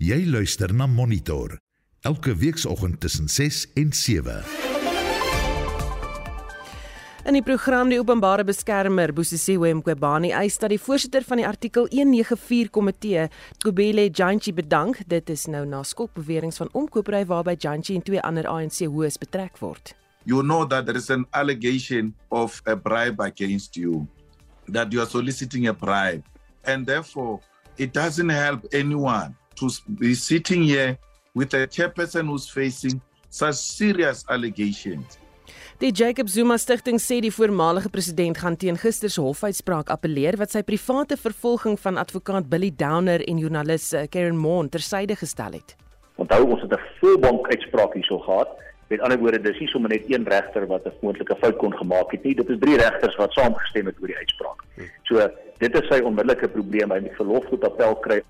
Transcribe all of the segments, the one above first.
Jy luister na Monitor elke weekoggend tussen 6 en 7. In die program die openbare beskermer Bosisiwe Mqobani eis dat die voorsitter van die artikel 194 komitee, Kobele Jantjie bedank. Dit is nou na skokbeweringe van omkoopry waarby Jantjie en twee ander ANC hoës betrek word. You know that there is an allegation of a bribe against you that you are soliciting a bribe and therefore it doesn't help anyone to be sitting here with a chairperson who's facing such serious allegations. Die Jacob Zuma stigting sê die voormalige president gaan teen gister se hofuitspraak appeleer wat sy private vervolging van advokaat Billy Downer en joernalis eh, Karen Moon tersyde gestel het. Onthou ons het 'n volbank uitspraak hierso gehad. Met ander woorde, dis nie sommer net een regter wat 'n moontlike fout kon gemaak het nie. Dit is drie regters wat saamgestem het oor die uitspraak. So, dit is sy onmiddellike probleem. Hy moet verlof tot appel kry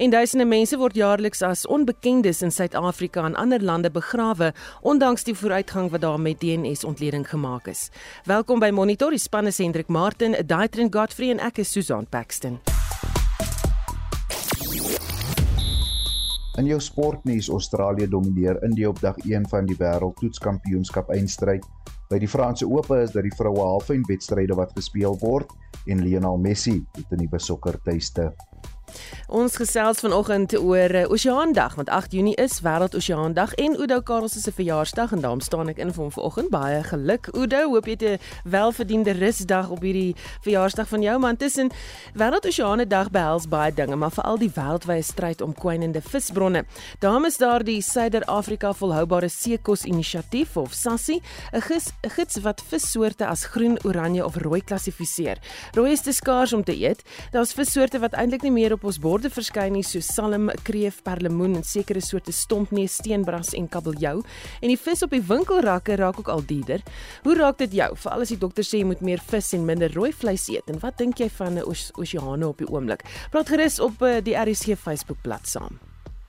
En duisende mense word jaarliks as onbekendes in Suid-Afrika en ander lande begrawe, ondanks die vooruitgang wat daar met DNS-ontleding gemaak is. Welkom by Monitor, die spanne Hendrik Martin, Daitrin Godfrey en ek is Susan Paxton. In jou sportnuus, Australië domineer Indië op dag 1 van die wêreldtoetskampioenskap eindstryd. By die Franse Ope is dit die vroue halfyn wedstryde wat gespeel word en Lionel Messi het 'n nuwe sokkertuiste. Ons gesels vanoggend oor eh, Oseaandag want 8 Junie is Wêreld Oseaandag en Oudo Karels se verjaarsdag en daarom staan ek in vir hom vanoggend. Baie geluk Oudo, hoop jy het 'n welverdiende rusdag op hierdie verjaarsdag van jou man. Tussen Wêreld Oseaandag behels baie dinge, maar veral die wêreldwye stryd om kwynende visbronne. Daarom is daar die Suider-Afrika Volhoubare Seekos Inisiatief of SASSI, 'n gids wat vissoorte as groen, oranje of rooi klassifiseer. Rooi is te skaars om te eet. Daar's vissoorte wat eintlik nie meer ons borde verskyn nie so salm, kreef, perlemoen en sekere soorte stompneus, steenbras en kabeljou. En die vis op die winkelrakke raak ook al duurder. Hoe raak dit jou? Veral as die dokter sê jy moet meer vis en minder rooi vleis eet. En wat dink jy van 'n oseane op die oomblik? Praat gerus op eh, die RSG Facebookblad saam.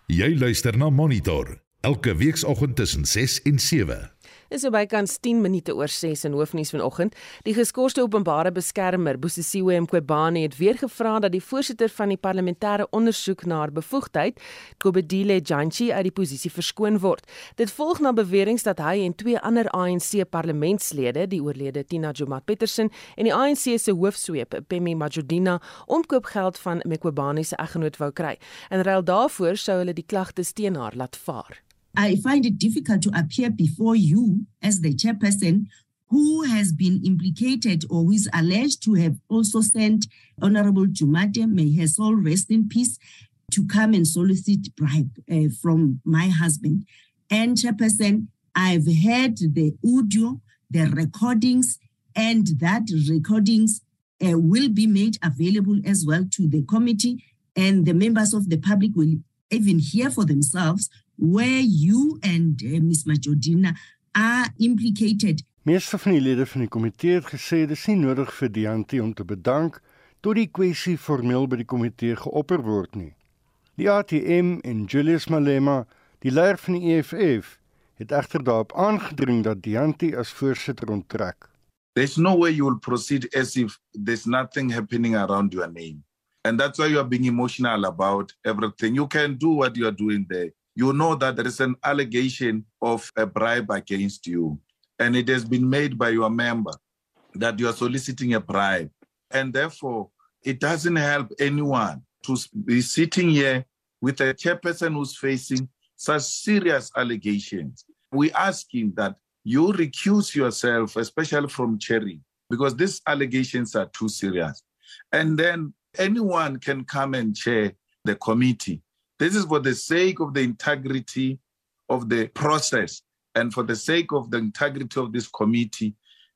Jy luister na Monitor elke weekoggend tussen 6 en 7. Dis so bykans 10 minute oor 6 in hoofnuus vanoggend. Die geskorste openbare beskermer, Bosisiwe Mqobane, het weer gevra dat die voorsitter van die parlementêre ondersoek na haar bevoegdheid, Kobedile Jantjie, uit die posisie verskoon word. Dit volg na beweringe dat hy en twee ander ANC parlementslede, die oorlede Tina Jomat Petersen en die ANC se hoofsweep, Pemi Majodina, omkoopgeld van Mqobane se eggenoot wou kry. In ruil daarvoor sou hulle die klagtes teen haar laat vaar. I find it difficult to appear before you as the chairperson who has been implicated or who is alleged to have also sent Honorable Jumate, may her soul rest in peace, to come and solicit bribe uh, from my husband. And chairperson, I've heard the audio, the recordings, and that recordings uh, will be made available as well to the committee, and the members of the public will even hear for themselves where you and uh, Ms. Majodina are implicated. Meeste van die lede van die komitee het gesê dit is nie nodig vir Dianti om te bedank tot die kwessie formeel by die komitee geopper word nie. Die ATM en Julius Malema, die leier van die EFF, het egter daarop aangedring dat Dianti as voorsitter onttrek. There's no way you will proceed as if there's nothing happening around your name. And that's why you are being emotional about everything. You can do what you are doing there. You know that there is an allegation of a bribe against you, and it has been made by your member that you are soliciting a bribe. And therefore, it doesn't help anyone to be sitting here with a chairperson who's facing such serious allegations. We ask him that you recuse yourself, especially from chairing, because these allegations are too serious. And then anyone can come and chair the committee this is for the sake of the integrity of the process and for the sake of the integrity of this committee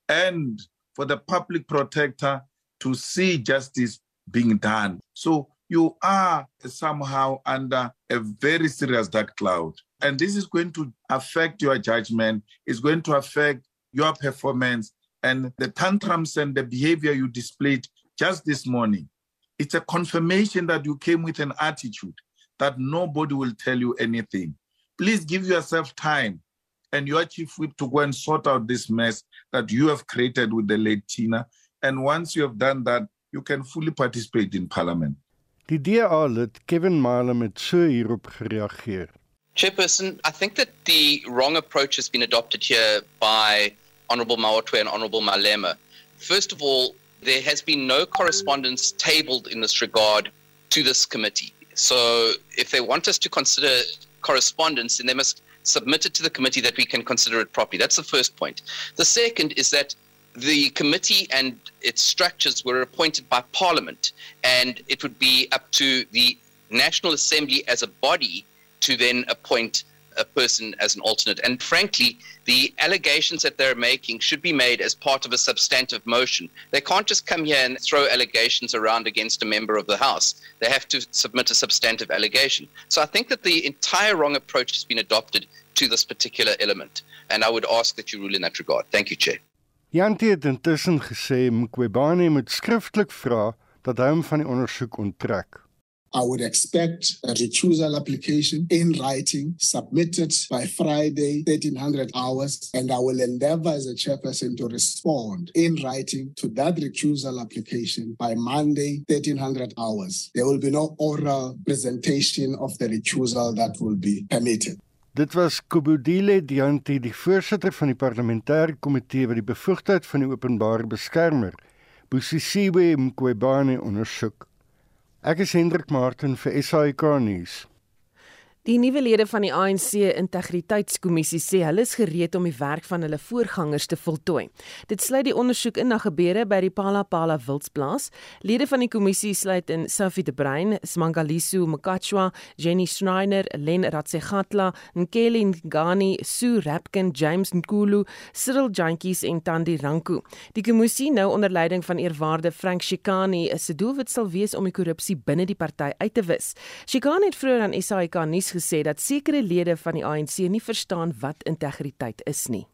and for the public protector to see justice being done. So you are somehow under a very serious dark cloud. And this is going to affect your judgment, it's going to affect your performance and the tantrums and the behavior you displayed just this morning. It's a confirmation that you came with an attitude that nobody will tell you anything. Please give yourself time and your chief whip to go and sort out this mess that you have created with the late Tina. And once you have done that, you can fully participate in parliament. Die DA lid Kevin Malem het so hierop gereageer. Chairperson, I think that the wrong approach has been adopted here by Honourable Mawatwe and Honourable Malema. First of all, there has been no correspondence tabled in this regard to this committee. So if they want us to consider correspondence, then they must submit it to the committee that we can consider it properly. That's the first point. The second is that the committee and its structures were appointed by Parliament, and it would be up to the National Assembly as a body to then appoint a person as an alternate. And frankly, the allegations that they're making should be made as part of a substantive motion. They can't just come here and throw allegations around against a member of the House. They have to submit a substantive allegation. So I think that the entire wrong approach has been adopted to this particular element. And I would ask that you rule in that regard. Thank you, Chair. Jantie het intussen gesê Mqwebane moet skriftelik vra dat hy hom van die ondersoek onttrek. I would expect a recusal application in writing submitted by Friday, 1300 hours, and I will endeavor as a chairperson to respond in writing to that recusal application by Monday, 1300 hours. There will be no oral presentation of the recusal that will be permitted. Dit was Kobudile Dianti, die voorsitter van die parlementêre komitee wat die bevoegdheid van die openbare beskermer, Busisiwe Mqwebane ondersoek. Ek is Hendrik Martin vir SAK nuus. Die nuwe lede van die ANC Integriteitskommissie sê hulle is gereed om die werk van hulle voorgangers te voltooi. Dit sluit die ondersoek in na gebeure by die Palapala Wildsplaas. Lede van die kommissie sluit in Sophie de Bruin, Smangaliso Mkachwa, Jenny Schneider, Len Ratsegatla, Nkeli Ngani, Sue Rapkin, James Nkulu, Cyril Jantjies en Tandi Ranku. Die kommissie nou onder leiding van eerwaarde Frank Shikani is se doelwit sal wees om die korrupsie binne die party uit te wis. Shikani het vroeër aan SAK nuus gesê dat sekere lede van die ANC nie verstaan wat integriteit is nie.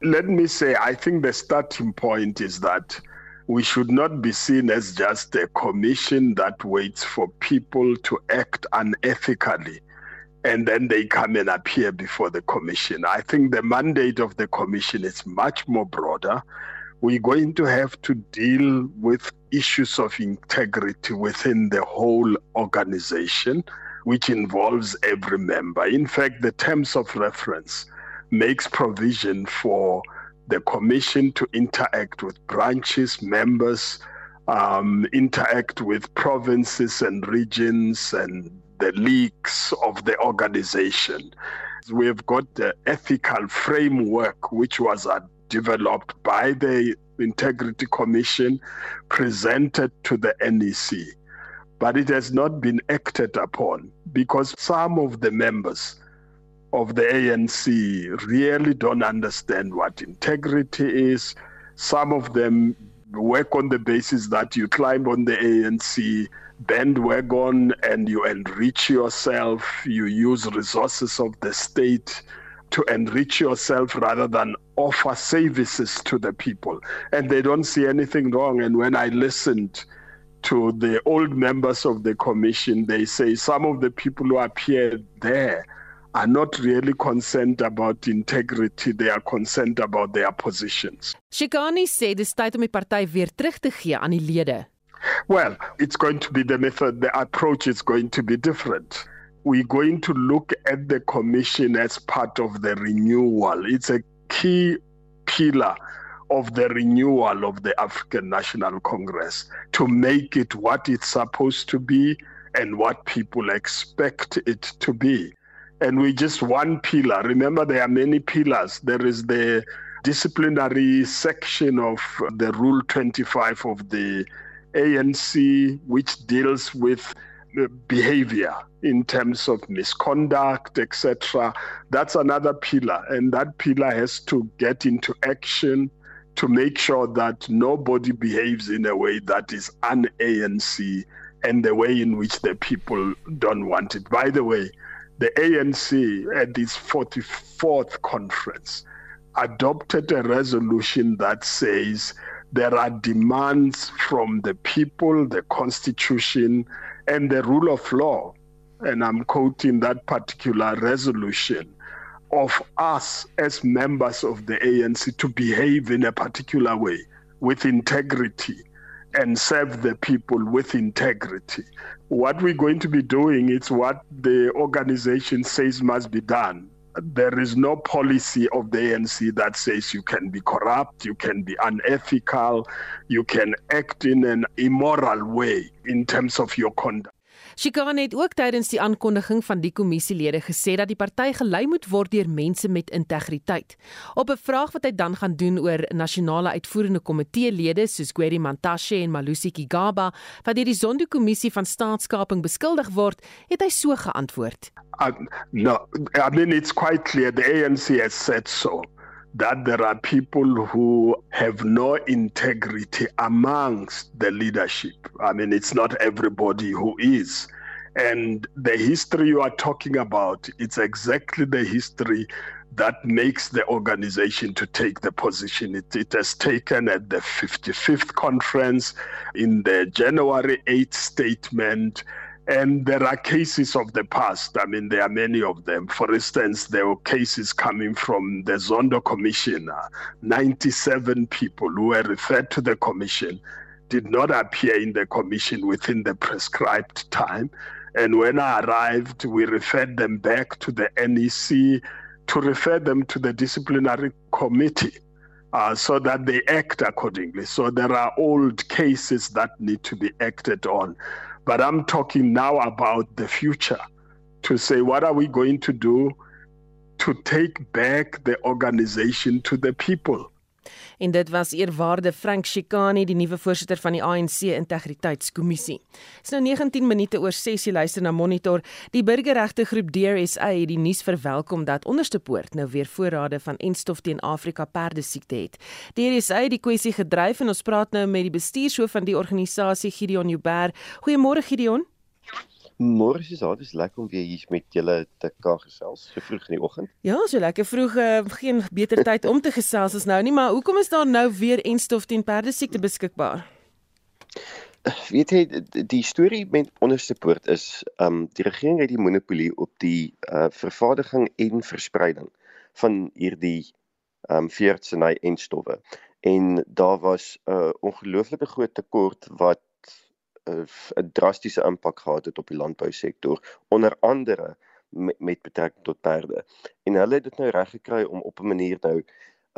Let me say I think the starting point is that we should not be seen as just a commission that waits for people to act unethically and then they come and appear before the commission. I think the mandate of the commission is much more broader. We're going to have to deal with issues of integrity within the whole organization. Which involves every member. In fact, the terms of reference makes provision for the commission to interact with branches, members, um, interact with provinces and regions and the leagues of the organization. We've got the ethical framework which was uh, developed by the Integrity Commission, presented to the NEC but it has not been acted upon because some of the members of the ANC really don't understand what integrity is. Some of them work on the basis that you climb on the ANC bandwagon and you enrich yourself, you use resources of the state to enrich yourself rather than offer services to the people. And they don't see anything wrong. And when I listened, to the old members of the commission, they say some of the people who appear there are not really concerned about integrity, they are concerned about their positions. Shikani sê dis tyd om die party weer terug te gee aan die lede. Well, it's going to be the method, the approach is going to be different. We're going to look at the commission as part of the renewal. It's a key pillar of the renewal of the African National Congress to make it what it's supposed to be and what people expect it to be. And we just one pillar. Remember, there are many pillars. There is the disciplinary section of the Rule 25 of the ANC, which deals with uh, behavior in terms of misconduct, etc. That's another pillar, and that pillar has to get into action to make sure that nobody behaves in a way that is un ANC and the way in which the people don't want it. By the way, the ANC at its 44th conference adopted a resolution that says there are demands from the people, the constitution, and the rule of law. And I'm quoting that particular resolution of us as members of the ANC to behave in a particular way with integrity and serve the people with integrity. What we're going to be doing is what the organization says must be done. There is no policy of the ANC that says you can be corrupt, you can be unethical, you can act in an immoral way in terms of your conduct. Shikane het ook tydens die aankondiging van die kommissielede gesê dat die party gelei moet word deur mense met integriteit. Op 'n vraag wat hy dan gaan doen oor nasionale uitvoerende komiteelede soos Gweri Mantashe en Malusi Kigaba wat deur die Zondo-kommissie van staatskaping beskuldig word, het hy so geantwoord. Uh, no, I mean it's quite clear the ANC has said so. That there are people who have no integrity amongst the leadership. I mean, it's not everybody who is. And the history you are talking about, it's exactly the history that makes the organization to take the position it, it has taken at the 55th conference in the January 8th statement and there are cases of the past. I mean, there are many of them. For instance, there were cases coming from the Zondo Commission. Uh, 97 people who were referred to the commission did not appear in the commission within the prescribed time. And when I arrived, we referred them back to the NEC to refer them to the disciplinary committee. Uh, so that they act accordingly. So there are old cases that need to be acted on. But I'm talking now about the future to say, what are we going to do to take back the organization to the people? En dit was eerwaarde Frank Shikani, die nuwe voorsitter van die ANC Integriteitskommissie. Dit is nou 19 minute oor 6 jy luister na Monitor. Die burgerregte groep DRSA het die nuus verwelkom dat Onderste Poort nou weer voorrade van enstof teen Afrika perdesiekte het. DRSA het die kwessie gedryf en ons praat nou met die bestuurshoof van die organisasie Gideon Joubert. Goeiemôre Gideon. Môre is dit is lekker om weer hier met julle te kan gesels, so vroeg in die oggend. Ja, so lekker vroeg, uh, geen beter tyd om te gesels as nou nie, maar hoekom is daar nou weer enstof teen perdesiekte beskikbaar? Weet jy die storie met onderste poort is, ehm um, die regering het die monopolie op die uh vervaardiging en verspreiding van hierdie ehm um, veertsenai en stowwe. En daar was 'n uh, ongelooflike groot tekort wat 'n drastiese impak gehad het op die landbousektor onder andere met, met betrekking tot perde. En hulle het dit nou reg gekry om op 'n manier nou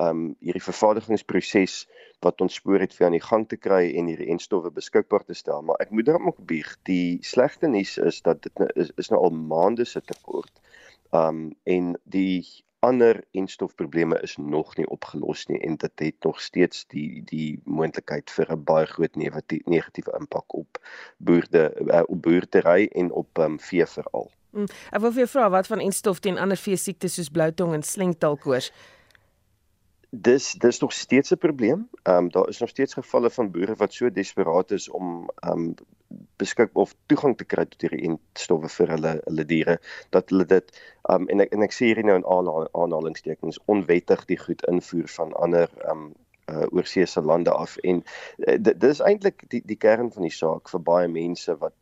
um hierdie vervaardigingsproses wat ons spoor het vir aan die gang te kry en hierdie enstowwe beskikbaar te stel. Maar ek moet daarom ook bieg, die slegte nuus is dat dit nou is, is nou al maande se tekort. Um en die ander enstofprobleme is nog nie opgelos nie en dit het nog steeds die die moontlikheid vir 'n baie groot negatiewe impak op boerde uh, op boerdery en op um, vee veral. Mm, ek wil vir jou vra wat van enstof teen ander vee siektes soos bloutong en slengtaalkoors? Dis dis nog steeds 'n probleem. Ehm um, daar is nog steeds gevalle van boere wat so desperaat is om ehm um, beskik of toegang te kry tot hierdie entstowwe vir hulle hulle diere dat hulle dit ehm um, en ek en ek sê hier nou in aanhalingstekens onwettig die goed invoer van ander ehm um, uh oorseese lande af en uh, dit is eintlik die die kern van die saak vir baie mense wat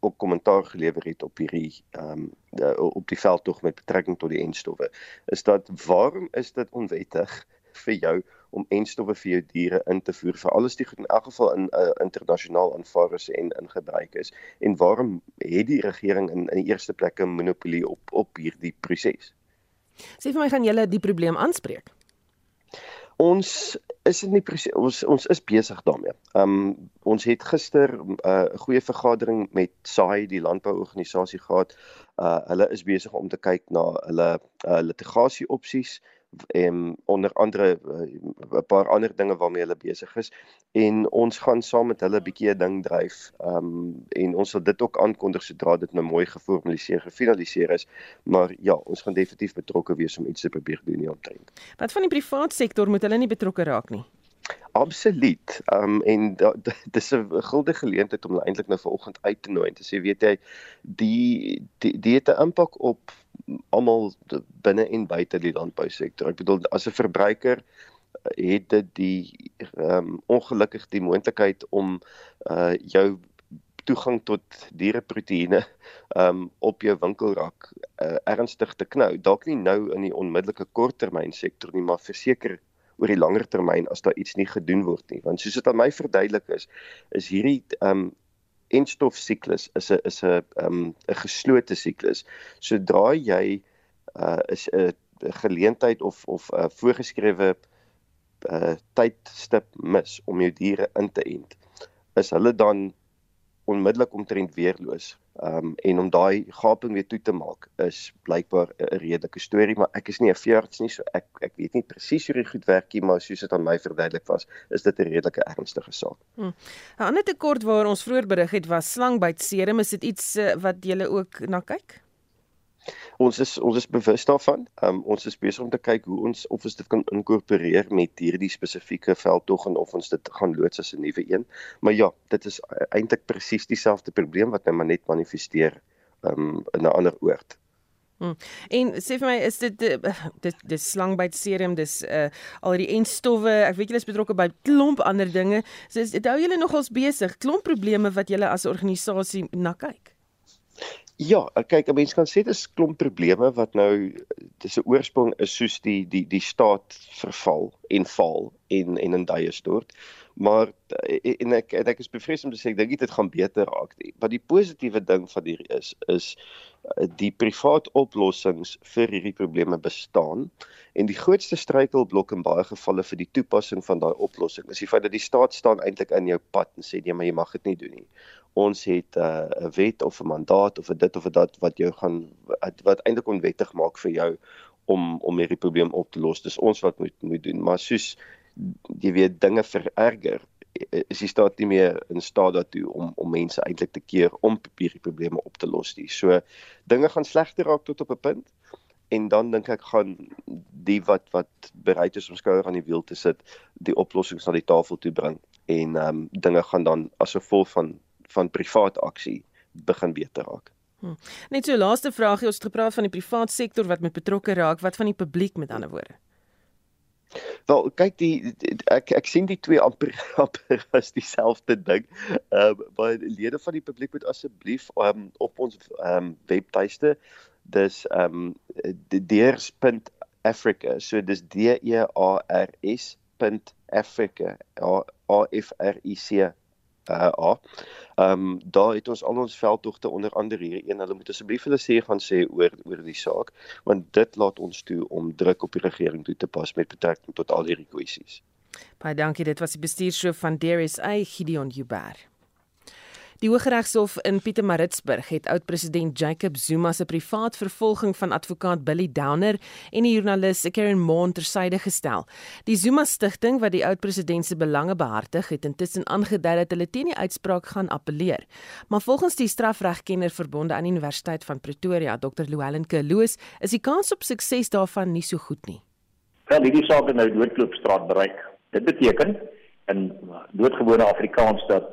ook kommentaar gelewer het op hierdie ehm um, op die veldtog met betrekking tot die entstowwe is dat waarom is dit onwettig vir jou om enstowwe vir jou diere in te voer vir alles die goed in elk geval in uh, internasionaal aanvaar is en in gebruik is en waarom het die regering in in die eerste plek 'n monopolie op op hierdie proses Sê vir my gaan julle die probleem aanspreek Ons is in die proses ons ons is besig daarmee. Um ons het gister uh, 'n uh, goeie vergadering met SAI die landbouorganisasie gehad. Uh hulle is besig om te kyk na hulle uh, litigasie opsies en onder andere eh, 'n uh, paar ander dinge waarmee hulle besig is en ons gaan saam met hulle 'n bietjie 'n ding dryf. Um en ons sal dit ook aankondig sodra dit nou mooi geformaliseer, gefinaliseer is. Maar ja, ons gaan definitief betrokke wees om iets te probeer doen hier omtrent. Wat van die privaat sektor moet hulle nie betrokke raak nie? Absoluut. Um en dis 'n guldige geleentheid om hulle eintlik nou vanoggend uit te nooi en te sê weet jy die die, die het 'n impak op almal binne en buite die landbousektor. Ek bedoel as 'n verbruiker eh, het dit die ehm um, ongelukkig die moontlikheid om uh jou toegang tot diereproteïene um op jou winkelrak uh, ernstig te knou. Dalk nie nou in die onmiddellike korttermyn sektor nie, maar verseker oor die langer termyn as daar iets nie gedoen word nie. Want soos dit aan my verduidelik is, is hierdie ehm um, enstof siklus is 'n is 'n ehm um, 'n geslote siklus. Sodra jy uh is 'n geleentheid of of 'n uh, voorgeskrewe uh tydstip mis om jou diere in te ent, is hulle dan onmiddellik omtrent weerloos. Ehm um, en om daai gaping weer toe te maak is blykbaar 'n redelike storie, maar ek is nie 'n veearts nie, so ek ek weet nie presies hoe dit goed werk nie, maar soos dit aan my verduidelik was, is dit 'n redelike ernstige saak. Hm. 'n Ander tekort waar ons vroeër berig het was slangbite serum. Is dit iets uh, wat jy ook na kyk? Ons is ons is bewus daarvan. Um, ons is besig om te kyk hoe ons of ons dit kan inkorporeer met hierdie spesifieke veldtog en of ons dit gaan loods as 'n nuwe een. Maar ja, dit is eintlik presies dieselfde probleem wat nou maar net manifesteer um, in 'n ander oord. Hmm. En sê vir my is dit dit dis slangbyt serum dis uh al die enstowwe ek weet julle is betrokke by klomp ander dinge so is dit hou julle nogals besig klomp probleme wat julle as organisasie na kyk Ja, kyk, 'n mens kan sê dis klomp probleme wat nou dis 'n oorsprong is soos die die die staat verval en val en en in duie stort. Maar eh, en ek en ek is bevrees om te sê ek dink dit gaan beter raak. Wat die positiewe ding van hierdie is is eh, die privaat oplossings vir hierdie probleme bestaan en die grootste struikelblok in baie gevalle vir die toepassing van daai oplossing is die feit dat die staat staan eintlik in jou pad en sê nee, maar jy mag dit nie doen nie ons het 'n uh, wet of 'n mandaat of 'n dit of 'n dat wat jou gaan wat, wat eintlik onwettig maak vir jou om om hierdie probleem op te los. Dis ons wat moet moet doen. Maar soos jy weet dinge vererger, is die staat nie meer in staat daartoe om om mense eintlik te keer om hierdie probleme op te los nie. So dinge gaan slegter raak tot op 'n punt en dan dink ek gaan die wat wat bereid is om skouer aan die wiel te sit, die oplossings na die tafel toe bring en ehm um, dinge gaan dan as gevolg van van privaat aksie begin beter raak. Hm. Net so laaste vraagie, ons het gepraat van die privaat sektor wat met betrokke raak, wat van die publiek met ander woorde? Wel, kyk die, ek ek sien die twee amper amper as dieselfde ding. Ehm uh, baie lede van die publiek moet asseblief um, op ons ehm um, webtuiste dis ehm um, deers.africa. So dis D E A R S.africa. A F R I C uh A. Ehm um, daar het ons al ons veldtogte onder andere hier een. Hulle moet asseblief hulle sê gaan sê oor oor die saak want dit laat ons toe om druk op die regering toe te pas met betrekking tot al hierdie kwessies. Baie dankie. Dit was die bestuurshoof van DRSA Gideon Huber. Die Hooggeregshof in Pietermaritzburg het oud-president Jacob Zuma se privaat vervolging van advokaat Billy Downer en die joernalis Karen Moon tersyde gestel. Die Zuma stigting wat die oud-president se belange behartig, het intussen aangedui dat hulle teen die uitspraak gaan appeleer. Maar volgens die strafregkenner verbonde aan die Universiteit van Pretoria, Dr. Louwelen Kloos, is die kans op sukses daarvan nie so goed nie. Wel, hierdie saak het nou doodloopstraat bereik. Dit beteken in doodgewone Afrikaans dat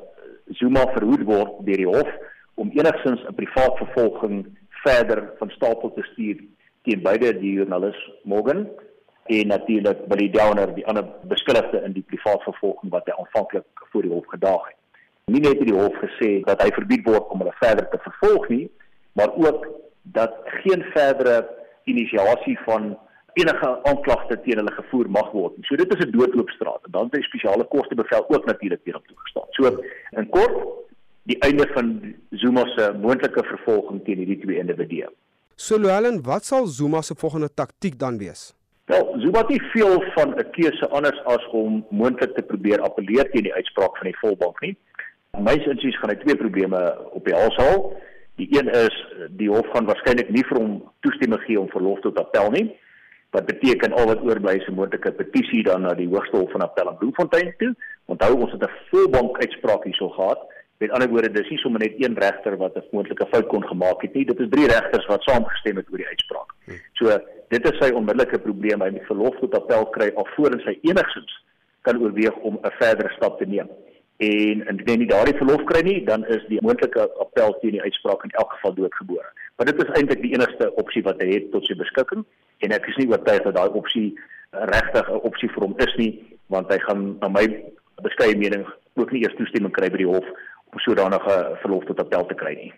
Zuma verhoed word deur die hof om enigstens 'n privaat vervolging verder van stapel te stuur teen beide die joernalis Morgan en natuurlik Billy Downer die ander beskuldigde in die privaat vervolging wat hy aanvanklik voor die hof gedaag het. Nie net het die hof gesê dat hy verbied word om hulle verder te vervolg nie, maar ook dat geen verdere inisiasie van enige aanklagte teen hulle gevoer mag word. So dit is 'n doodloopstraat en dan het hy spesiale koste bevel ook natuurlik teen hom toegestaan. So in kort die einde van Zuma se moontlike vervolging teen hierdie twee individue. So Louwelen, wat sal Zuma se volgende taktik dan wees? Wel, Zuma het nie veel van 'n keuse anders as om moontlik te probeer appeleer teen die uitspraak van die volbank nie. My insiens gaan hy twee probleme op die hals haal. Die een is die hof gaan waarskynlik nie vir hom toestemming gee om verlof tot appel nie wat beteken al wat oorbly is 'n moontlike petisie dan na die Hoogste Hof van Appel in Bloemfontein toe. Onthou ons het 'n volbank uitspraak hierso gehad. Met ander woorde, dis nie sommer net een regter wat 'n moontlike fout kon gemaak het nie. Dit is drie regters wat saamgestem het oor die uitspraak. Hm. So, dit is sy onmiddellike probleem. Hy moet verlof tot appel kry alvorens hy enigsins kan oorweeg om 'n verdere stap te neem. En indien hy daardie verlof kry nie, dan is die moontlike appel teen die uitspraak in elk geval doodgebore. Maar dit is eintlik die enigste opsie wat hy het tot sy beskikking en ek is nie oortuig dat daai opsie regtig 'n opsie vir hom is nie want hy gaan na my beskeie mening ook nie eers toestemming kry by die hof om sodanige verlof tot appel te kry nie.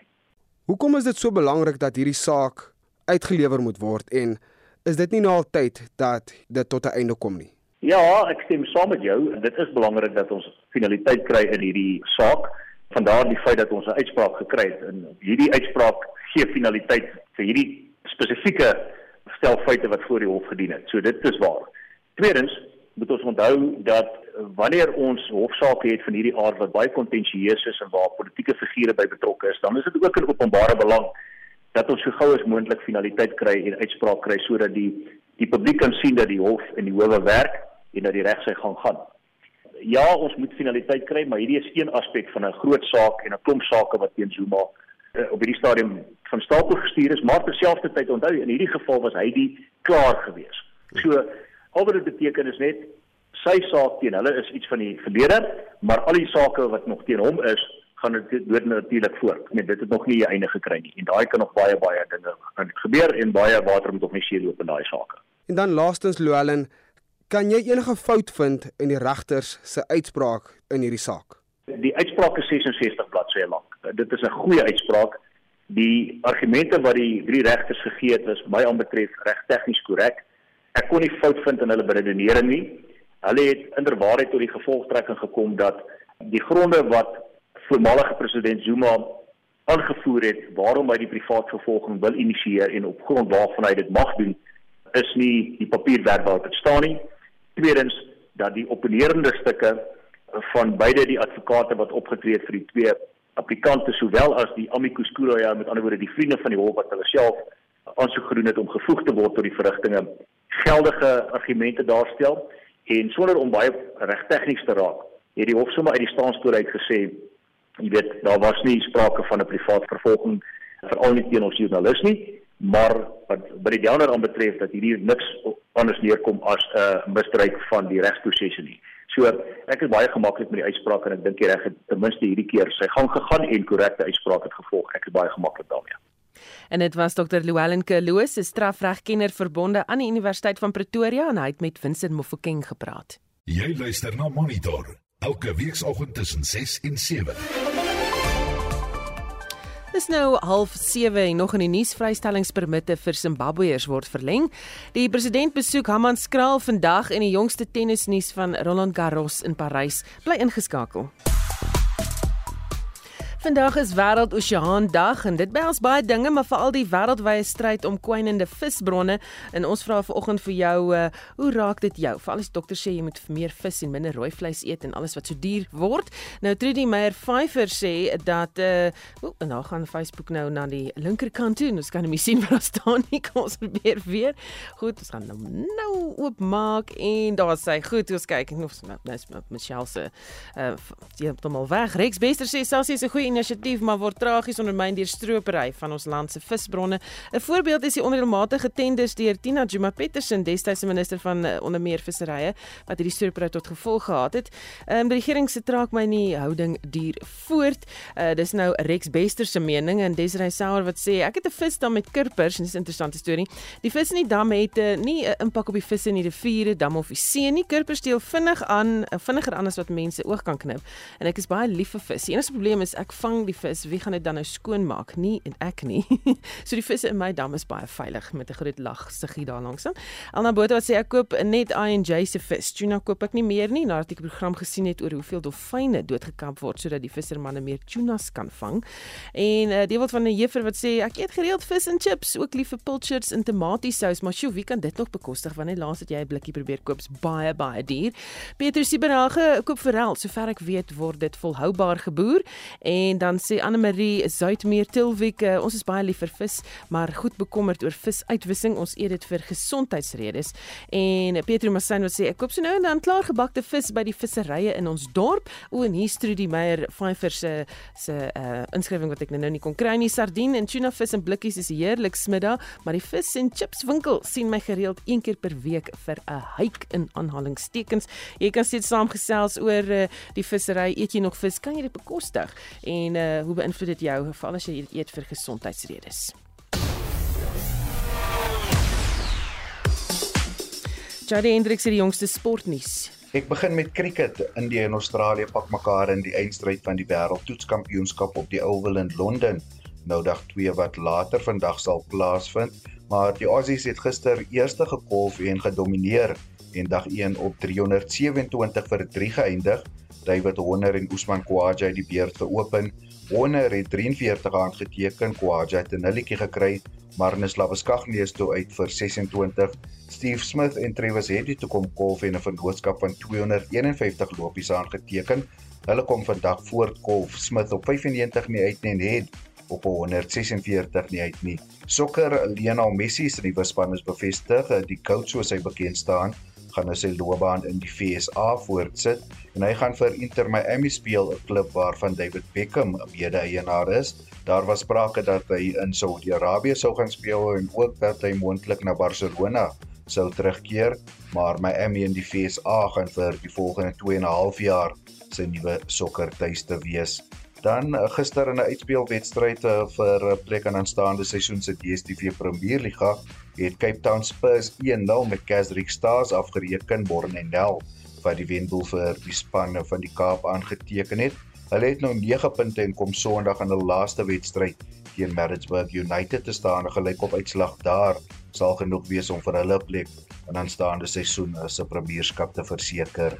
Hoekom is dit so belangrik dat hierdie saak uitgelewer moet word en is dit nie nou al tyd dat dit tot 'n einde kom nie? Ja, ek stem saam met jou. Dit is belangrik dat ons finaliteit kry in hierdie saak. Vandaar die feit dat ons 'n uitspraak gekry het en hierdie uitspraak gee finaliteit vir hierdie spesifieke stel feite wat voor die hof gedien het. So dit is waar. Tweedens moet ons onthou dat wanneer ons hofsaake het van hierdie aard wat baie kontensieus is en waar politieke figure by betrokke is, dan is dit ook in openbare belang dat ons so gou as moontlik finaliteit kry en uitspraak kry sodat die die publiek kan sien dat die hof en die howe werk en dat die regsyg gaan gaan. Ja, ons moet finaliteit kry, maar hierdie is een aspek van 'n groot saak en 'n klomp sake wat teen Zuma uh, op hierdie stadium van stapel gestuur is, maar terselfdertyd onthou in hierdie geval was hy die klaar gewees. So al wat dit beteken is net sy saak teen hulle is iets van die verlede, maar al die sake wat nog teen hom is, gaan dit dood natuurlik voort. Nee, dit het nog nie 'n einde gekry nie en daai kan nog baie baie dinge gebeur en baie water moet nog nie see loop in daai sake. En dan laastens Louwelen, kan jy enige fout vind in die regters se uitspraak in hierdie saak? Die uitspraak is 66 bladsye lank. Dit is 'n goeie uitspraak. Die argumente wat die drie regters gegee het was my aanbetref reg tegnies korrek. Ek kon nie fout vind in hulle beredenering nie. Hulle het inderwaarheid tot die gevolgtrekking gekom dat die gronde wat voormalige president Zuma aangevoer het waarom hy die privaat vervolging wil initieer en op grond waarvan hy dit mag doen is nie die papierwerk waarop dit staan nie. Tweedens dat die opponerende stukke van beide die advokate wat opgetree het vir die twee applikante sowel as die amicus curiae met ander woorde die vriende van die hof wat hulle self aansoek gedoen het om gevoeg te word tot die verrigtinge geldige argumente daarstel en sonder om baie regtegnies te raak het die hof sommer uit die staanspoor uit gesê jy weet daar was nie sprake van 'n privaat vervolging veral nie teen ons joernalis nie maar wat by die ander aanbetref dat hierdie niks anders neerkom as 'n uh, misdryf van die regsprosesse nie. So ek is baie gemaklik met die uitspraak en ek dink die reg het ten minste hierdie keer sy gang gegaan en korrekte uitspraak het gevolg. Ek is baie gemaklik daarmee. En dit was Dr. Llewellyn Kloos, 'n strafregkenner verbonde aan die Universiteit van Pretoria en hy het met Vincent Mofokeng gepraat. Jy luister na Monitor elke weekoggend tussen 6 en 7. Dis nou half 7 en nog in die nuus vrystellingspermitte vir Zimbabweërs word verleng. Die president besoek Hammanskraal vandag en die jongste tennisnuus van Roland Garros in Parys bly ingeskakel. Vandag is wêreld oseaan dag en dit behels baie dinge maar veral die wêreldwye stryd om kwynende visbronne en ons vra vanoggend vir jou uh, hoe raak dit jou? Veral as dokter sê jy moet meer vis en minder rooi vleis eet en alles wat so duur word. Nou Trudy Meyer Pfeiffer sê dat uh o, en nou gaan Facebook nou na die linkerkant toe. Ons kan nie sien wat daar staan nie. Kom ons probeer weer. Goed, ons gaan nou nou oopmaak en daar sê goed, ons kyk of nou dis Michelle se uh jy het hom al weg. Rex Bester sê selfs hy's 'n goeie inisiatief maar word tragies ondermyn deur stropery van ons land se visbronne. 'n Voorbeeld is die onreëlmatige tenders deur Tina Juma Petersen, destydse minister van uh, onder meer visserye, wat hierdie stropery tot gevolg gehad het. Um, die regering se traak my nie houding duur voort. Uh, dis nou Rex Bester se mening en Desiree Sauer wat sê ek het 'n vis dam met kurpers en dis 'n interessante storie. Die vis in die dam het uh, nie 'n impak op die visse in die riviere, dam of die see nie. Kurpers steel vinnig aan, vinniger aan as wat mense oog kan knip. En ek is baie lief vir vis. Die enigste probleem is ek vang die vis, wie gaan dit dan nou skoon maak? Nie en ek nie. so die visse in my dam is baie veilig met 'n groot lag siggie daar langs aan. Alna Botha wat sê ek koop net I&J se vis. Tuna koop ek nie meer nie nadat ek 'n program gesien het oor hoeveel dolfyne doodgekamp word sodat die vissermanne meer tunas kan vang. En uh, die wil van 'n juffrou wat sê ek eet gereeld vis en chips, ook lief vir pilchards en tomatiesous, maar sjoe, wie kan dit nog bekostig wanneer laas het jy 'n blikkie probeer koop? Baie baie duur. Pieter Siberage koop forel, sover ek weet word dit volhoubaar geboer en dan sê Anne Marie Zuidmeer Tilwiek, uh, ons is baie lief vir vis, maar goed bekommerd oor visuitwissing. Ons eet dit vir gesondheidsredes. En Pietro Massin wat sê ek koop so nou en dan klaargebakte vis by die visserye in ons dorp. O en hier Trudy Meyer Pfeiffer se se uh, inskrywing wat ek nou nie kon kry nie. Sardien en tuna vis in blikkies is heerlik smiddag, maar die vis en chips winkel sien my gereeld een keer per week vir 'n hike in aanhalingstekens. Jy kan steeds saamgesels oor uh, die vissery. Eet jy nog vis? Kan jy dit bekostig? En uh, hoe beïnvloed dit jou veral as jy dit eet vir gesondheidsredes? Jody Hendriks het die jongste sportnuus. Ek begin met cricket. India en Australië pak mekaar in die eindstryd van die wêreldtoetskampioenskap op die Oval in Londen. Nou dag 2 wat later vandag sal plaasvind, maar die Aussies het gister eerste gekolf en gedomeineer en dag 1 op 327 vir 3 geëindig. David Horner en Usman Khawaja het die beurt geopen. Horner het 43 aangeteken, Khawaja het 'n nulletjie gekry, Marnus Labeskagni is toe uit vir 26. Steve Smith en Travis Heady toe kom kolf en 'n vennootskap van 251 lopies aangeteken. Hulle kom vandag voort kolf Smith op 95 nie uit nie en het op 146 nie uit nie. Sokker Lionel Messi se nuwe span is bevestig. Die coach soos hy bekend staan, gaan nou sy loopbaan in die FSA voortsit en hy gaan vir Inter Miami speel, 'n klub waarvan David Beckham mede-eienaar is. Daar was sprake dat hy in Saudi-Arabië sou gaan speel en ook dat hy moontlik na Barcelona sou terugkeer, maar Miami in die FSA gaan vir die volgende 2 en 'n half jaar sy nuwe sokkertuiste wees. Dan uh, gister in 'n uitspelwedstryd uh, vir 'n uh, plek aan aanstaande seisoen se DStv Premierliga het Cape Town Spurs 1-0 met Kesrick Stars afgereken Bornendel wat die wendoel vir die span van die Kaap aangeteken het. Hulle het nou 9 punte en kom Sondag in hul laaste wedstryd teen Maritzburg United te staan. 'n Gelykop uitslag daar sal genoeg wees om vir hulle plek in aanstaande seisoen se Premierskap te verseker.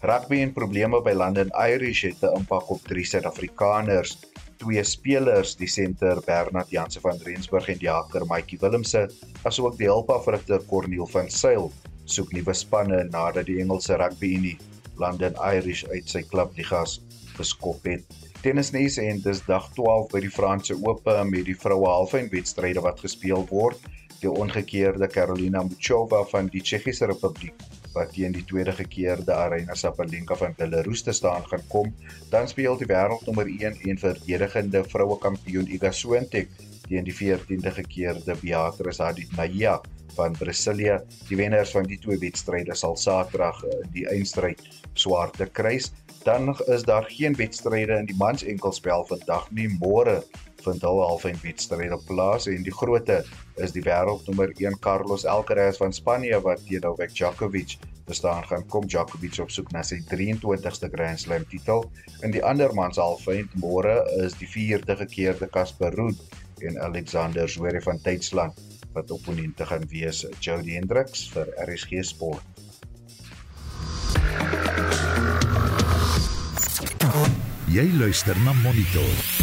Rugby en probleme by London Irish het 'n impak op drie Suid-Afrikaners. Twee spelers, die senter Bernard Jansen van Rensburg en die haker Maatjie Willemse, asook die hulpafrigter Corneel van Sail, soek nuwe spanne nadat die Engelse Rugby Unie London Irish uit sy klubligas geskop het. Tennisnuus en dis dag 12 by die Franse Ope met die vroue halfeindwedstryde wat gespeel word. Die ongekeerde Carolina Muchova van die Tsjechiese Republiek wat teen die tweede gekeerde Arena Sabalenka van Belarus te staan gaan kom, dan speel die wêreldnommer 1 en verdedigende vroue kampioen Iga Swiatek teen die 14de gekeerde Beatrice Haddad van Brasilia. Die wenners van die twee wedstryde sal Saterdag in die eindstryd swaarte kruis. Dan is daar geen wedstryde in die mans enkelspel vandag nie. Môre vind hulle halfeindwedstryde plaas en die grootte is die wêreldnommer 1 Carlos Alcaraz van Spanje wat teen Novak Djokovic bestaan gaan kom Djokovic op soek na sy 23ste Grand Slam titel. In die ander mans halfeind môre is die vierde gekeerde Casper Ruud en Alexander Zverev van Duitsland wat opponente gaan wees Jody Hendricks vir RSG Sport. Jy luister na Monitor.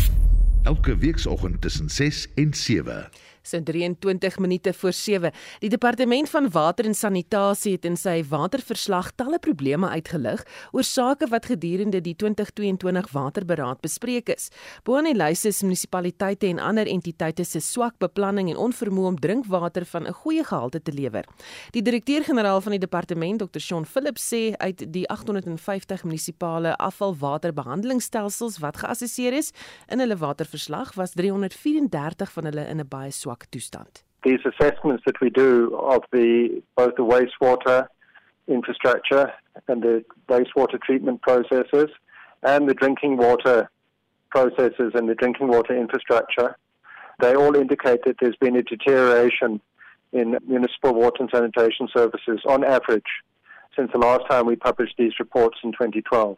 Elke weekoggend tussen 6 en 7 sin 23 minute voor 7. Die departement van water en sanitasie het in sy waterverslag talle probleme uitgelig oor sake wat gedurende die 2022 waterberaad bespreek is. Bo aan die lys is munisipaliteite en ander entiteite se swak beplanning en onvermoë om drinkwater van 'n goeie gehalte te lewer. Die direkteur-generaal van die departement, Dr. Shaun Phillips, sê uit die 850 munisipale afvalwaterbehandelingsstelsels wat geassesseer is in hulle waterverslag was 334 van hulle in 'n baie swak toestand. These assessments that we do of the both the wastewater infrastructure and the wastewater treatment processes and the drinking water processes and the drinking water infrastructure, they all indicate that there's been a deterioration in municipal water and sanitation services on average since the last time we published these reports in 2012.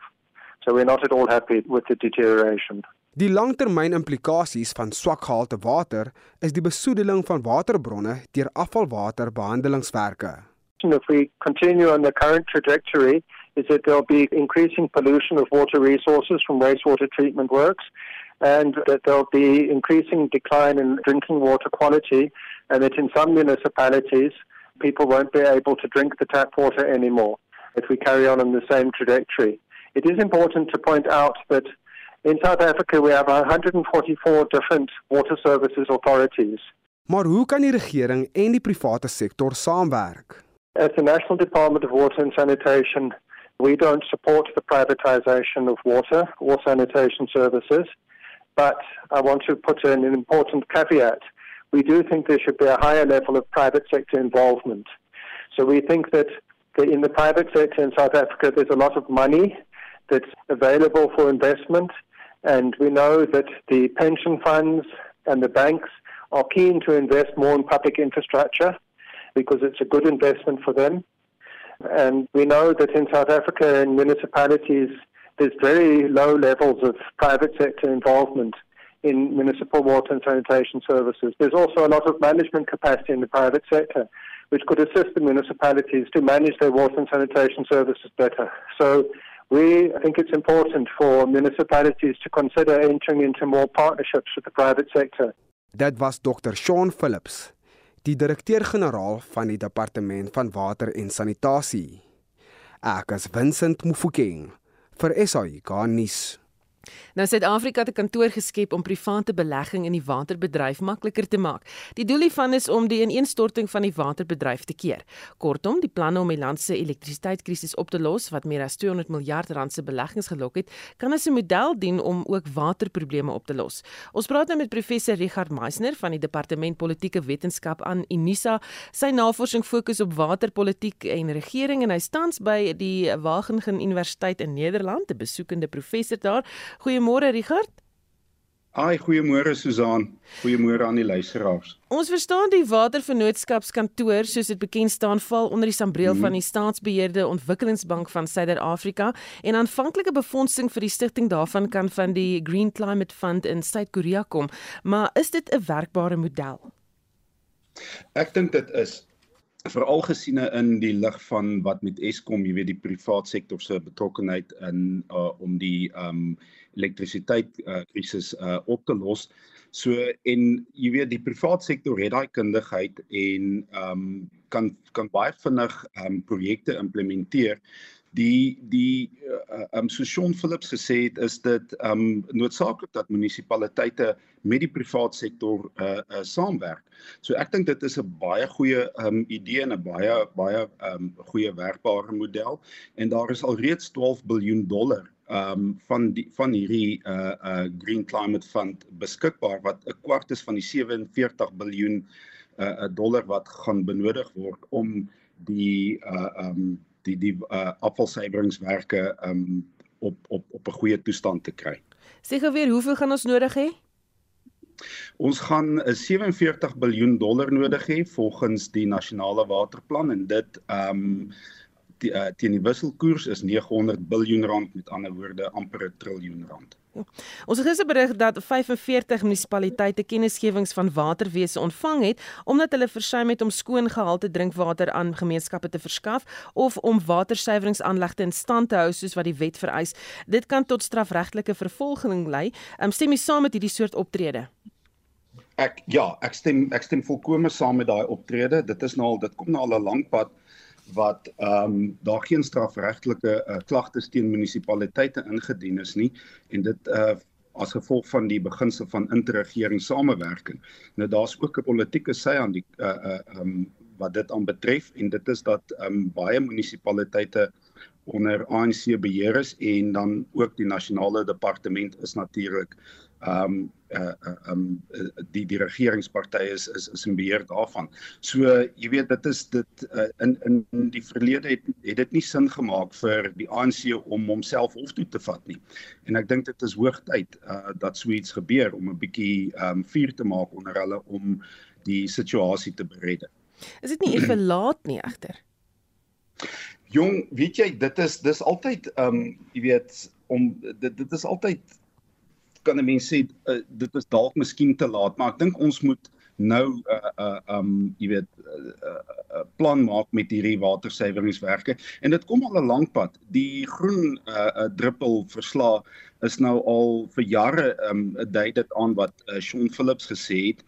So we're not at all happy with the deterioration. Die langtermynimplikasies van swak gehalte water is die besoedeling van waterbronne deur afvalwaterbehandelingswerke. If we continue on the current trajectory, is that there'll be increasing pollution of water resources from wastewater treatment works, and that there'll be increasing decline in drinking water quality, and that in some municipalities, people won't be able to drink the tap water anymore if we carry on on the same trajectory. It is important to point out that In South Africa, we have 144 different water services authorities. Maar hoe kan die regering en die private sektor saamwerk? As the National Department of Water and Sanitation, we don't support the privatization of water or sanitation services, but I want to put in an important caveat. We do think there should be a higher level of private sector involvement. So we think that in the private sector in South Africa, there's a lot of money that's available for investment And we know that the pension funds and the banks are keen to invest more in public infrastructure because it's a good investment for them. And we know that in South Africa, in municipalities, there's very low levels of private sector involvement in municipal water and sanitation services. There's also a lot of management capacity in the private sector, which could assist the municipalities to manage their water and sanitation services better. So we I think it's important for municipalities to consider entering into more partnerships with the private sector. Dit was Dr. Sean Phillips, die direkteur-generaal van die Departement van Water en Sanitasie. Ek is Vincent Mufokeng vir SAI Garnis. Nou Suid-Afrika het 'n kantoor geskep om private belegging in die waterbedryf makliker te maak. Die doel hiervan is om die ineenstorting van die waterbedryf te keer. Kortom, die planne om die land se elektrisiteitskrisis op te los wat meer as 200 miljard rand se beleggings gelok het, kan as 'n model dien om ook waterprobleme op te los. Ons praat nou met professor Richard Meisner van die Departement Politieke Wetenskap aan Unisa. Sy navorsing fokus op waterpolitiek en regering en hy staans by die Wageningen Universiteit in Nederland, 'n besoekende professor daar. Goeiemôre Richard. Ai, goeiemôre Susan. Goeiemôre aan die luisteraars. Ons verstaan die Watervennootskapskantoor, soos dit bekend staan, val onder die sambreel hmm. van die Staatsbeheerde Ontwikkelingsbank van Suider-Afrika en aanvanklike befondsing vir die stigting daarvan kan van die Green Climate Fund in Suid-Korea kom. Maar is dit 'n werkbare model? Ek dink dit is veral gesiene in die lig van wat met Eskom, jy weet die privaat sektor se betrokkeheid in uh, om die um elektrisiteit uh, krisis uh, op te los. So en jy weet die privaat sektor het daai kundigheid en um kan kan baie vinnig um projekte implementeer. Die die uh, um so Sean Phillips gesê het is dit um noodsaaklik dat munisipaliteite met die privaat sektor uh, uh saamwerk. So ek dink dit is 'n baie goeie um idee en 'n baie baie um goeie werkbare model en daar is al reeds 12 miljard dollar um van die van hierdie uh uh Green Climate Fund beskikbaar wat 'n kwart is van die 47 miljard uh dollar wat gaan benodig word om die uh um die die uh afvalsuiweringswerke um op op op 'n goeie toestand te kry. Sê gou weer, hoeveel gaan ons nodig hê? Ons gaan 'n 47 miljard dollar nodig hê volgens die nasionale waterplan en dit um die, uh, teen die wisselkoers is 900 miljard rand met ander woorde amper 'n triljoen rand. Ons het gister berig dat 45 munisipaliteite kennisgewings van waterwese ontvang het omdat hulle versuim het om skoon gehalte drinkwater aan gemeenskappe te verskaf of om watersuiweringsaanlegte in stand te hou soos wat die wet vereis. Dit kan tot strafregtelike vervolging lei. Um, stem jy saam met hierdie soort optrede? Ek ja, ek stem ek stem volkome saam met daai optrede. Dit is nou al dit kom nou al 'n lang pad wat ehm um, daar geen strafregtelike uh, klagtes teen munisipaliteite ingedien is nie en dit uh as gevolg van die beginsel van interregering samewerking. Nou daar's ook 'n politieke sy aan die uh uh um wat dit aanbetref en dit is dat um baie munisipaliteite onder ANC beheer is en dan ook die nasionale departement is natuurlik ehm um, uh um die die regeringspartye is, is is in beheer daarvan. So jy weet dit is dit uh, in in die verlede het het dit nie sin gemaak vir die ANC om homself hof toe te vat nie. En ek dink dit is hoogtyd uh dat so iets gebeur om 'n bietjie um vuur te maak onder hulle om die situasie te bered. Is dit nie effe laat nie egter? Jong, weet jy, dit is dis altyd um jy weet om dit dit is altyd kan 'n mens sê uh, dit is dalk miskien te laat, maar ek dink ons moet nou uh uh um jy weet 'n uh, uh, plan maak met hierdie watersuiweringswerke en dit kom al 'n lank pad. Die groen uh, uh druppel verslae is nou al vir jare um dui dit aan wat uh, Sean Phillips gesê het.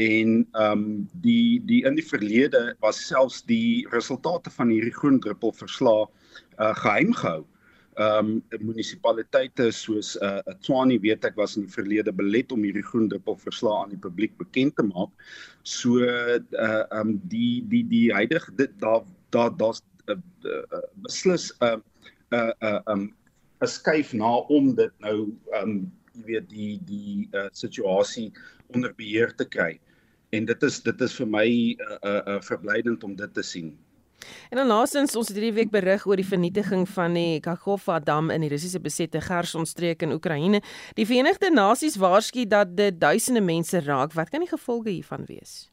En um die die in die verlede was selfs die resultate van hierdie groen druppel verslae uh geheim gehou ehm um, munisipaliteite soos uh Tshwane weet ek was in die verlede belet om hierdie groen druppel verslae aan die publiek bekend te maak. So uh ehm um, die die die huidige dit daar daar daar's uh, uh, beslis 'n uh, uh uh um 'n skuif na om dit nou um jy weet die die uh situasie onder beheer te kry. En dit is dit is vir my 'n uh, uh, uh, verblydend om dit te sien. En dan laasens ons het hierdie week berig oor die vernietiging van die Kakhova dam in die Russiese besette Kherson-streek in Oekraïne. Die Verenigde Nasies waarsku dat dit duisende mense raak. Wat kan die gevolge hiervan wees?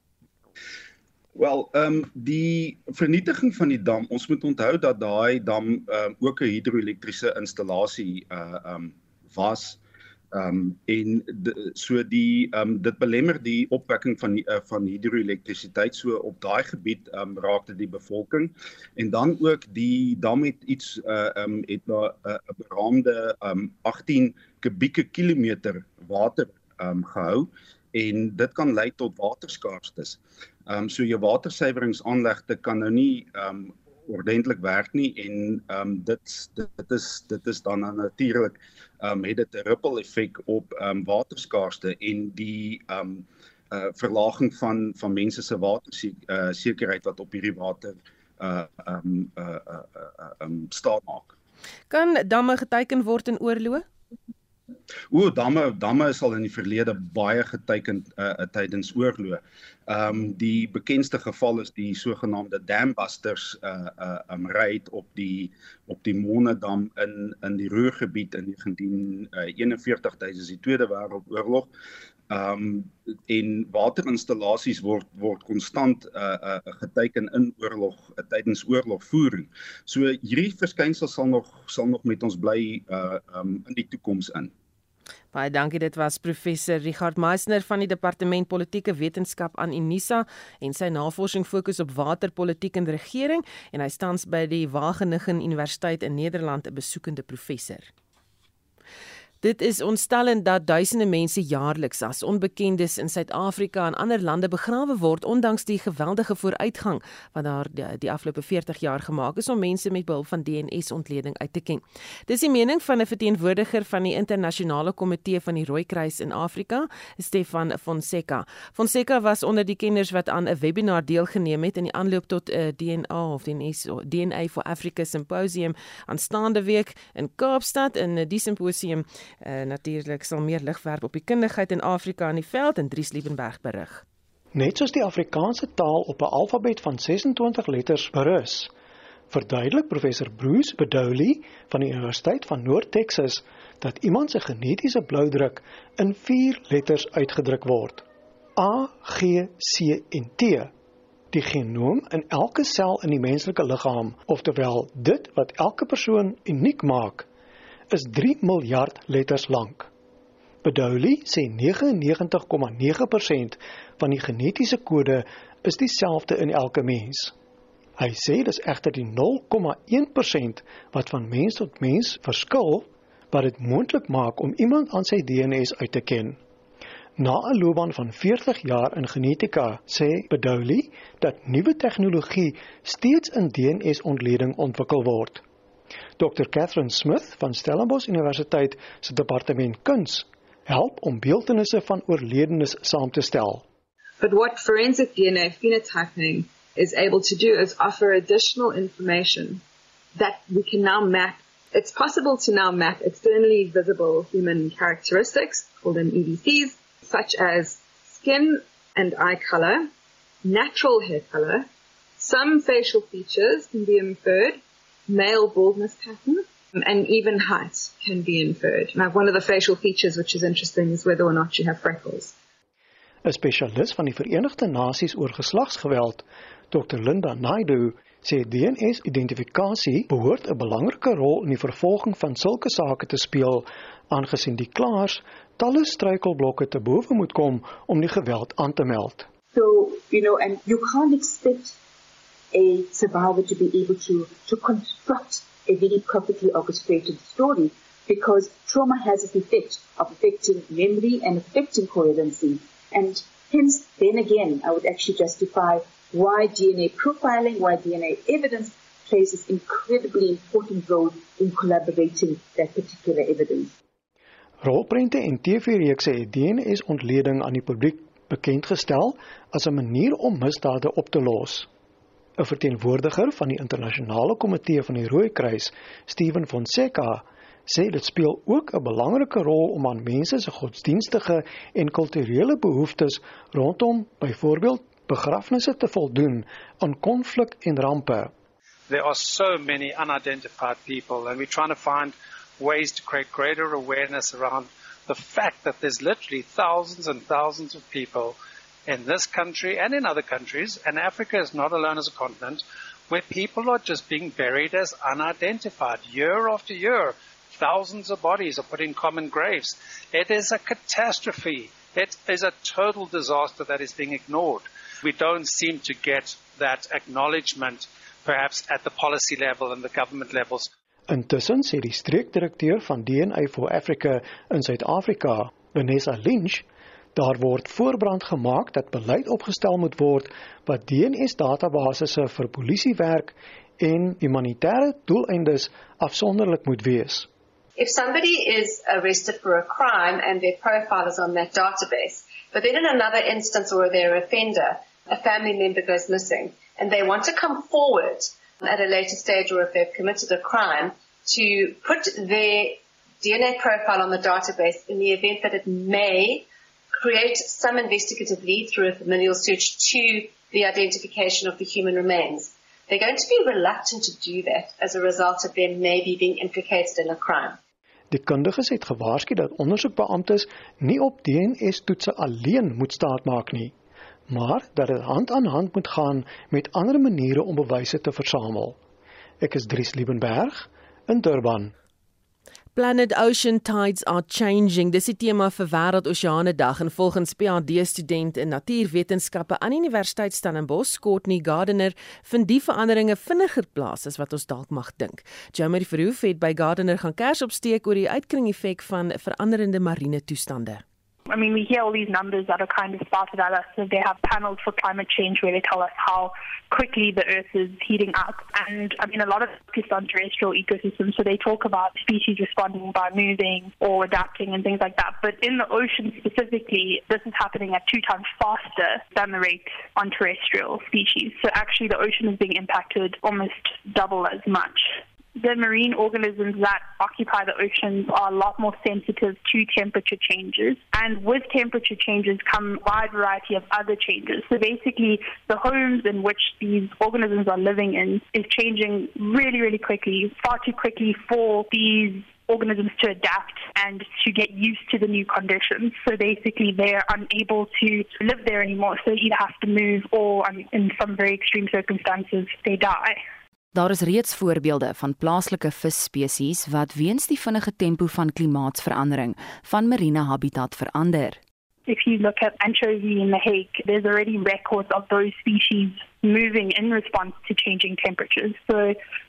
Wel, ehm um, die vernietiging van die dam, ons moet onthou dat daai dam ehm um, ook 'n hidroelektriese installasie uh ehm um, was Ehm um, en de, so die ehm um, dit belemmer die opwekking van die, uh, van hidroelektrisiteit so op daai gebied ehm um, raakte die bevolking. En dan ook die dam het iets uh ehm um, het 'n uh, beraamde ehm um, 18 kubieke kilometer water ehm um, gehou. En dit kan lei tot waterskaarstes. Ehm um, so jou watersuiweringsaanlegte kan nou nie ehm um, ordentlik werk nie en ehm um, dit dit is dit is dan natuurlik ehm um, het dit 'n ripple effek op ehm um, waterskaarste en die ehm um, uh verlaging van van mense se watersekerheid uh, wat op hierdie water uh ehm um, uh uh uh um, staan maak. Kan damme geteken word in oorloë? O, damme damme is al in die verlede baie geteken uh, uh, tydens oorloë. Ehm um, die bekendste geval is die sogenaamde dam busters uh uh um, raid op die op die Monedam in in die Ruhrgebied in 1941 tydens die Tweede Wêreldoorlog. Ehm um, en waterinstallasies word word konstant uh uh geteken in oorlog uh, tydens oorlogvoering. So hierdie verskynsel sal nog sal nog met ons bly uh um in die toekoms in. Baie dankie. Dit was professor Richard Meisner van die Departement Politieke Wetenskap aan Unisa en sy navorsing fokus op waterpolitiek en regering en hy staan by die Wageningen Universiteit in Nederland 'n besoekende professor. Dit is ontstellend dat duisende mense jaarliks as onbekendes in Suid-Afrika en ander lande begrawe word ondanks die geweldige vooruitgang wat daar die, die afgelope 40 jaar gemaak is om mense met behulp van DNA-ontleding uit te ken. Dis die mening van 'n verteenwoordiger van die internasionale komitee van die Rooikruis in Afrika, Stefan Fonseca. Fonseca was onder die kenners wat aan 'n webinar deelgeneem het in die aanloop tot 'n DNA of DNA DNA for Africa simposium aanstaande week in Kaapstad in die simposium Uh, Natuurlik sal meer lig werp op die kundigheid in Afrika in die veld en Dries Liebenberg berig. Net soos die Afrikaanse taal op 'n alfabet van 26 letters berus, verduidelik professor Bruce Bedouli van die Universiteit van Noord-Texas dat iemand se genetiese bloudruk in 4 letters uitgedruk word: A, G, C en T. Die genoom in elke sel in die menslike liggaam, oftewel dit wat elke persoon uniek maak, is 3 miljard letters lank. Bedouli sê 99,9% van die genetiese kode is dieselfde in elke mens. Hy sê dis egter die 0,1% wat van mens tot mens verskil wat dit moontlik maak om iemand aan sy DNA uit te ken. Na 'n loopbaan van 40 jaar in genetika, sê Bedouli dat nuwe tegnologie steeds in DNA-ontleding ontwikkel word. Dr Catherine Smith van Stellenbosch Universiteit se departement kuns help om beeltenisse van oorledenes saam te stel. But what forensic DNA phenotyping is able to do is offer additional information that we can now map. It's possible to now map externally visible human characteristics, called them EDCs, such as skin and eye color, natural hair color, some facial features can be inferred, male baldness pattern and even height can be inferred. Now, one of the facial features which is interesting is whether or not you have freckles. 'n Spesialis van die Verenigde Nasies oor geslagsgeweld, Dr. Linda Naidu, sê DNA-identifikasie behoort 'n belangrike rol in die vervolging van sulke sake te speel, aangesien die klaers talle struikelblokke te bowe moet kom om die geweld aan te meld. So, you know, and you can't expect a survivor to be able to, to construct a very perfectly orchestrated story because trauma has this effect of affecting memory and affecting coherency. And hence, then again, I would actually justify why DNA profiling, why DNA evidence plays this incredibly important role in collaborating that particular evidence. Rolprente en TV-reekse het DNA-ontleding aan die publiek bekendgestel as 'n manier om misdade op te los. 'n verteenwoordiger van die internasionale komitee van die Rooikruis, Steven Fonseca, sê dit speel ook 'n belangrike rol om aan mense se godsdienstige en kulturele behoeftes rondom byvoorbeeld begrafnisse te voldoen aan konflik en rampe. There are so many unidentified people and we're trying to find ways to create greater awareness around the fact that there's literally thousands and thousands of people in this country and in other countries, and Africa is not alone as a continent, where people are just being buried as unidentified year after year. Thousands of bodies are put in common graves. It is a catastrophe. It is a total disaster that is being ignored. We don't seem to get that acknowledgement perhaps at the policy level and the government levels. Intussen sê die streekdirekteur van DNA for Africa in Suid-Afrika, Vanessa Lynch, daar word voorbrand gemaak dat beleid opgestel moet word wat DNS databasisse vir polisiewerk en humanitêre doeleindes afsonderlik moet wees. If somebody is arrested for a crime and their profile is on that database, but then in another instance or they're an offender, a family member goes missing, and they want to come forward at a later stage or if they've committed a crime to put their DNA profile on the database in the event that it may create some investigative lead through a familial search to the identification of the human remains. They're going to be reluctant to do that as a result of them maybe being implicated in a crime. Die kundiges het gewaarsku dat ondersoekbeamptes nie op DNA-toetse alleen moet staatmaak nie maar dat dit hand aan hand moet gaan met ander maniere om bewyse te versamel. Ek is Dries Liebenberg in Durban. Planet Ocean Tides are changing. Dis die tema vir Wêreld Oseane Dag en volgens PhD student in natuurwetenskappe aan Universiteit Stellenbosch, Courtney Gardiner, vind die veranderinge vinniger plaas as wat ons dalk mag dink. Jeremy Verhoef het by Gardiner gaan kers opsteek oor die uitkring effek van veranderende marine toestande. I mean, we hear all these numbers that are kind of spouted at us. So they have panels for climate change where they tell us how quickly the Earth is heating up. And I mean, a lot of it focused on terrestrial ecosystems. So they talk about species responding by moving or adapting and things like that. But in the ocean specifically, this is happening at two times faster than the rate on terrestrial species. So actually, the ocean is being impacted almost double as much the marine organisms that occupy the oceans are a lot more sensitive to temperature changes. And with temperature changes come a wide variety of other changes. So basically, the homes in which these organisms are living in is changing really, really quickly, far too quickly for these organisms to adapt and to get used to the new conditions. So basically, they're unable to live there anymore. So they either have to move or, I mean, in some very extreme circumstances, they die. Daar is reeds voorbeelde van plaaslike visspesies wat weens die vinnige tempo van klimaatsverandering van marine habitat verander. If you look at anchovy in the Hague, there's already records of those species moving in response to changing temperatures. So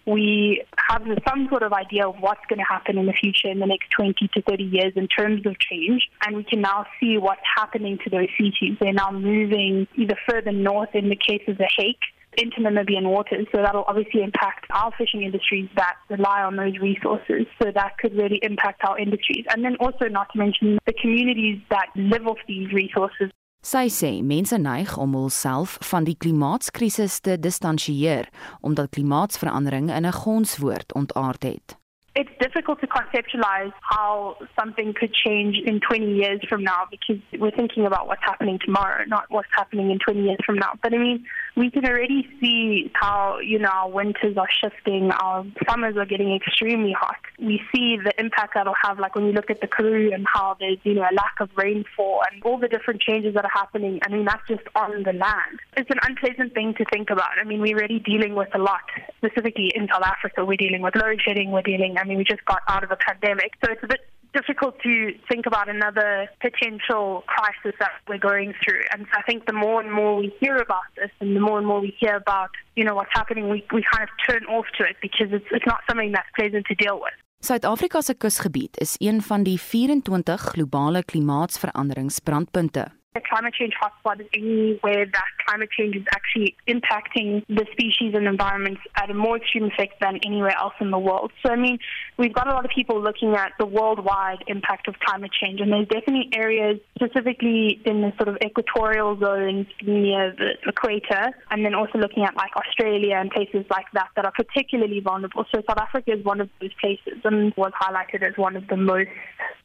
we have some sort of idea of what's going to happen in the future in the next 20 to 30 years in terms of change. And we can now see what's happening to those species. They're now moving either further north in the case of the Hague into Namibian waters. So that'll obviously impact our fishing industries that rely on those resources. So that could really impact our industries. And then also not to mention the communities that live off these resources. Sy sê mense neig om hulself van die klimaatskrisis te distansieer omdat klimaatsverandering in 'n gonswoord ontaard het. it's difficult to conceptualize how something could change in 20 years from now because we're thinking about what's happening tomorrow, not what's happening in 20 years from now. But I mean, we can already see how, you know, our winters are shifting, our summers are getting extremely hot. We see the impact that'll have, like when you look at the Karoo and how there's, you know, a lack of rainfall and all the different changes that are happening. I mean, that's just on the land. It's an unpleasant thing to think about. I mean, we're already dealing with a lot, specifically in South Africa. We're dealing with load shedding, we're dealing, I mean, we just got out of a pandemic. So it's a bit difficult to think about another potential crisis that we're going through. And I think the more and more we hear about this and the more and more we hear about, you know, what's happening, we, we kind of turn off to it because it's, it's not something that's pleasant to deal with. Suid-Afrika se kusgebied is een van die 24 globale klimaatsveranderingsbrandpunte. A climate change hotspot is anywhere that climate change is actually impacting the species and environments at a more extreme effect than anywhere else in the world. So, I mean, we've got a lot of people looking at the worldwide impact of climate change, and there's definitely areas specifically in the sort of equatorial zones near the equator, and then also looking at like Australia and places like that that are particularly vulnerable. So, South Africa is one of those places and was highlighted as one of the most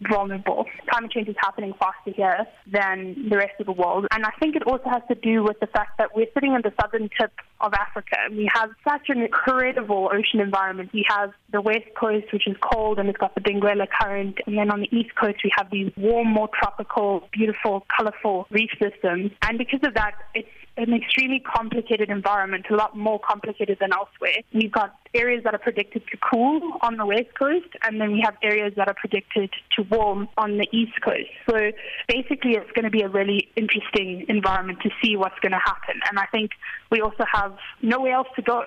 vulnerable. Climate change is happening faster here than the rest of the world. And I think it also has to do with the fact that we're sitting on the southern tip of Africa we have such an incredible ocean environment. We have the west coast, which is cold and it's got the Benguela current. And then on the east coast, we have these warm, more tropical, beautiful, colorful reef systems. And because of that, it's an extremely complicated environment, a lot more complicated than elsewhere. We've got areas that are predicted to cool on the west coast, and then we have areas that are predicted to warm on the east coast. So basically, it's going to be a really interesting environment to see what's going to happen. And I think we also have nowhere else to go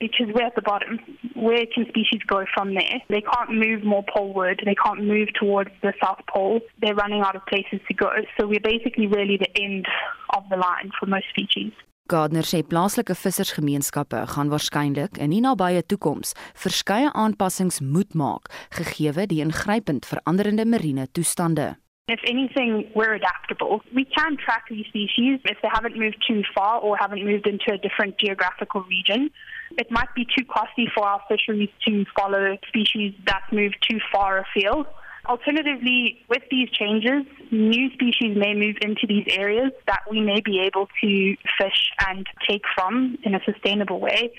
because we're at the bottom. Where can species go from there? They can't move more poleward. They can't move towards the South Pole. They're running out of places to go. So we're basically really the end of the line for most species. Gardner sê plaaslike vissersgemeenskappe gaan waarskynlik in die nabye toekoms verskeie aanpassings moet maak gegee die ingrypend veranderende marine toestande. If anything, we're adaptable. We can track these species if they haven't moved too far or haven't moved into a different geographical region. It might be too costly for our fisheries to follow species that move too far afield. Alternatively, with these changes, new species may move into these areas that we may be able to fish and take from in a sustainable way,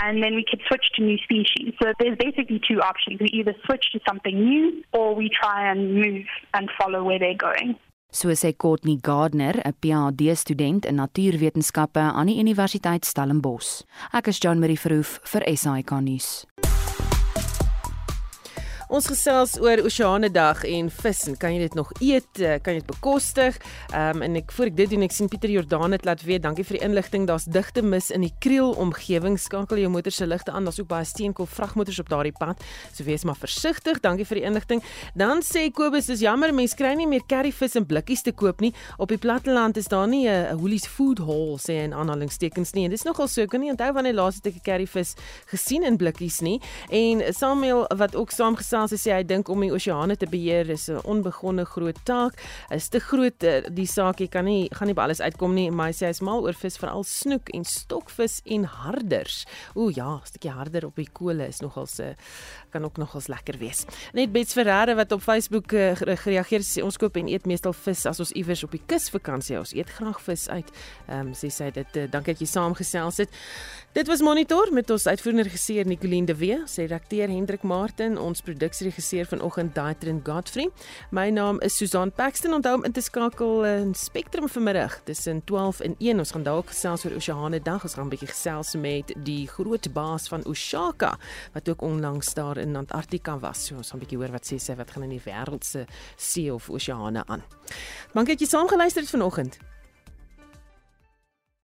and then we could switch to new species. So there's basically two options. We either switch to something new or we try and move and follow where they're going. So sê Courtney Gardner, 'n PhD student in natuurwetenskappe aan die Universiteit Stellenbosch. Ek is Jean Marie Verhoef vir SAK nuus. Ons gesels oor Oseane Dag en vis en kan jy dit nog eet? Eh, kan jy dit bekostig? Ehm um, en ek voor ek dit doen, ek sien Pieter Jordaan het laat weet. Dankie vir die inligting. Daar's digte mis in die Kriel omgewing. Skakel jou motor se ligte aan. Daar's ook baie steenkool vragmotors op daardie pad. So wees maar versigtig. Dankie vir die inligting. Dan sê Kobus, dis jammer mense kry nie meer curryvis in blikkies te koop nie. Op die platteland is daar nie 'n Woolies food hall sê in aanhalingstekens nie. En dis nogal so. Kan nie onthou wanneer laas het ek 'n curryvis gesien in blikkies nie. En Samuel wat ook saamgestel gesels sê hy dink om die oseane te beheer is 'n onbegonne groot taak. Is te groot eh, die saak, jy kan nie gaan nie by alles uitkom nie, maar hy sê hy's mal oor vis, veral snoek en stokvis en harders. Ooh ja, 'n stukkie harder op die kole is nogal se kan ook nogals lekker wees. Net Bets Ferreira wat op Facebook uh, gereageer sê ons koop en eet meestal vis as ons iewers op die kus vakansie ons eet graag vis uit. Ehm um, sê sy dit uh, dankie dat jy saamgesels het. Dit was Monitor met ons uitvoerende regisseur Nicoline de Wee, sê redakteur Hendrik Martin, ons produksieregisseur vanoggend Daitrin Godfrey. My naam is Susan Paxton. Onthou om in te skakel in Spectrum vanmiddag tussen 12 en 1. Ons gaan dalk gesels oor Oseane Dag. Ons gaan 'n bietjie gesels met die groot baas van Oshaka wat ook onlangs daar in Antarktika was. So ons gaan 'n bietjie hoor wat sê sy wat gaan in die wêreld se see of oseane aan. Dankie dat jy saamgeluister het vanoggend.